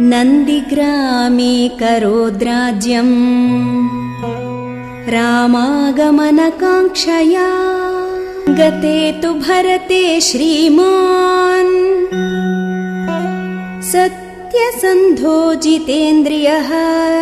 नन्दिग्रामे करोद्राज्यम्। रामागमनकाङ्क्षया गते तु भरते श्रीमान्। सत्यसन्धो जितेन्द्रियः।